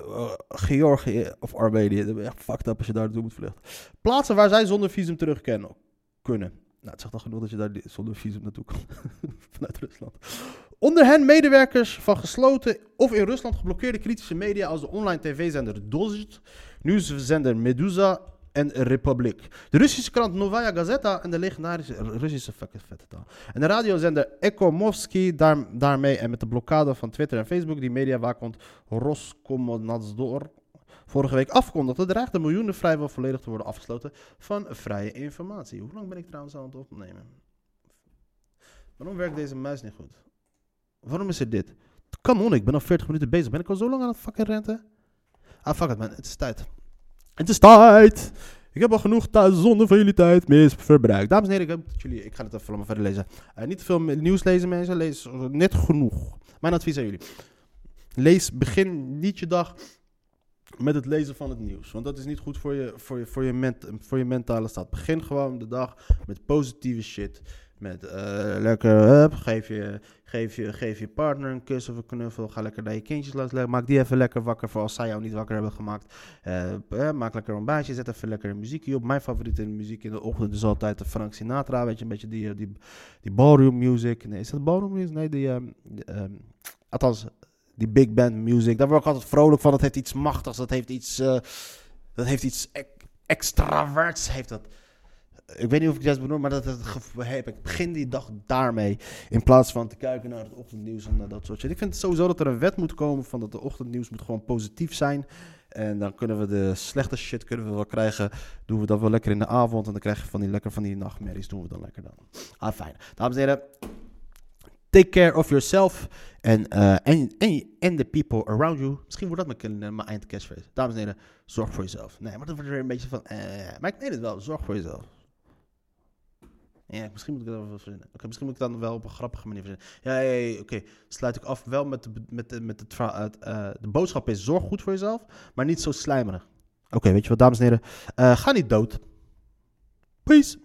Eh, Georgië of Armenië, ben je echt fucked up als je daar naartoe moet vluchten. Plaatsen waar zij zonder visum terug kunnen. Nou, het zegt al genoeg dat je daar zonder visum naartoe kan. Vanuit Rusland. Onder hen medewerkers van gesloten of in Rusland geblokkeerde kritische media als de online tv-zender Dozhd, nieuwszender Meduza, en Republiek. De Russische krant Novaya Gazeta en de legendarische Russische fucking vette taal. En de radiozender Ekomovsky daar, daarmee en met de blokkade van Twitter en Facebook die mediawaakhond Roskomnadzor vorige week afkondigde, dreigt de miljoenen vrijwel volledig te worden afgesloten van vrije informatie. Hoe lang ben ik trouwens aan het opnemen? Waarom werkt deze muis niet goed? Waarom is er dit? Kanon, ik ben al 40 minuten bezig. Ben ik al zo lang aan het fucking renten? Ah, fuck it man, het is tijd. Het is tijd! Ik heb al genoeg thuis zonder van jullie tijd misverbruikt. Dames en heren, ik, heb jullie, ik ga het even allemaal verder lezen. Uh, niet te veel nieuws lezen mensen, lees net genoeg. Mijn advies aan jullie. Lees, begin niet je dag met het lezen van het nieuws. Want dat is niet goed voor je, voor je, voor je, voor je mentale staat. Begin gewoon de dag met positieve shit. Met uh, lekker, hup, geef, je, geef, je, geef je partner een kus of een knuffel. Ga lekker naar je kindjes laten. Maak die even lekker wakker voor als zij jou niet wakker hebben gemaakt. Uh, maak lekker een baasje. Zet even lekker muziekje op. Mijn favoriete muziek in de ochtend is altijd de Frank Sinatra. Weet je, een beetje die, die, die ballroom music. Nee, is dat ballroom music? Nee, die... Um, um, althans, die big band music. Daar word ik altijd vrolijk van. Dat heeft iets machtigs. Dat heeft iets, dat heeft iets e extraverts. Heeft dat. Ik weet niet of ik dat benoem, maar dat, dat heb ik. Begin die dag daarmee. In plaats van te kijken naar het ochtendnieuws en dat soort shit. Ik vind het sowieso dat er een wet moet komen van dat de ochtendnieuws moet gewoon positief zijn. En dan kunnen we de slechte shit kunnen we wel krijgen. Doen we dat wel lekker in de avond. En dan krijg je van die lekker van die nachtmerries. Doen we dan lekker dan. Ah, fijn. Dames en heren. Take care of yourself and, uh, and the people around you. Misschien wordt dat mijn, mijn eind catchphrase. Dames en heren, zorg voor jezelf. Nee, maar dat wordt weer een beetje van... Uh, maar ik meen het wel, zorg voor jezelf. Ja, misschien moet ik dat wel verzinnen. Misschien moet ik dat wel op een grappige manier verzinnen. Ja, oké. Sluit ik af wel met, de, met, de, met het, uh, de boodschap is zorg goed voor jezelf, maar niet zo slijmerig. Oké, weet je wat, dames en heren. Uh, ga niet dood. Peace.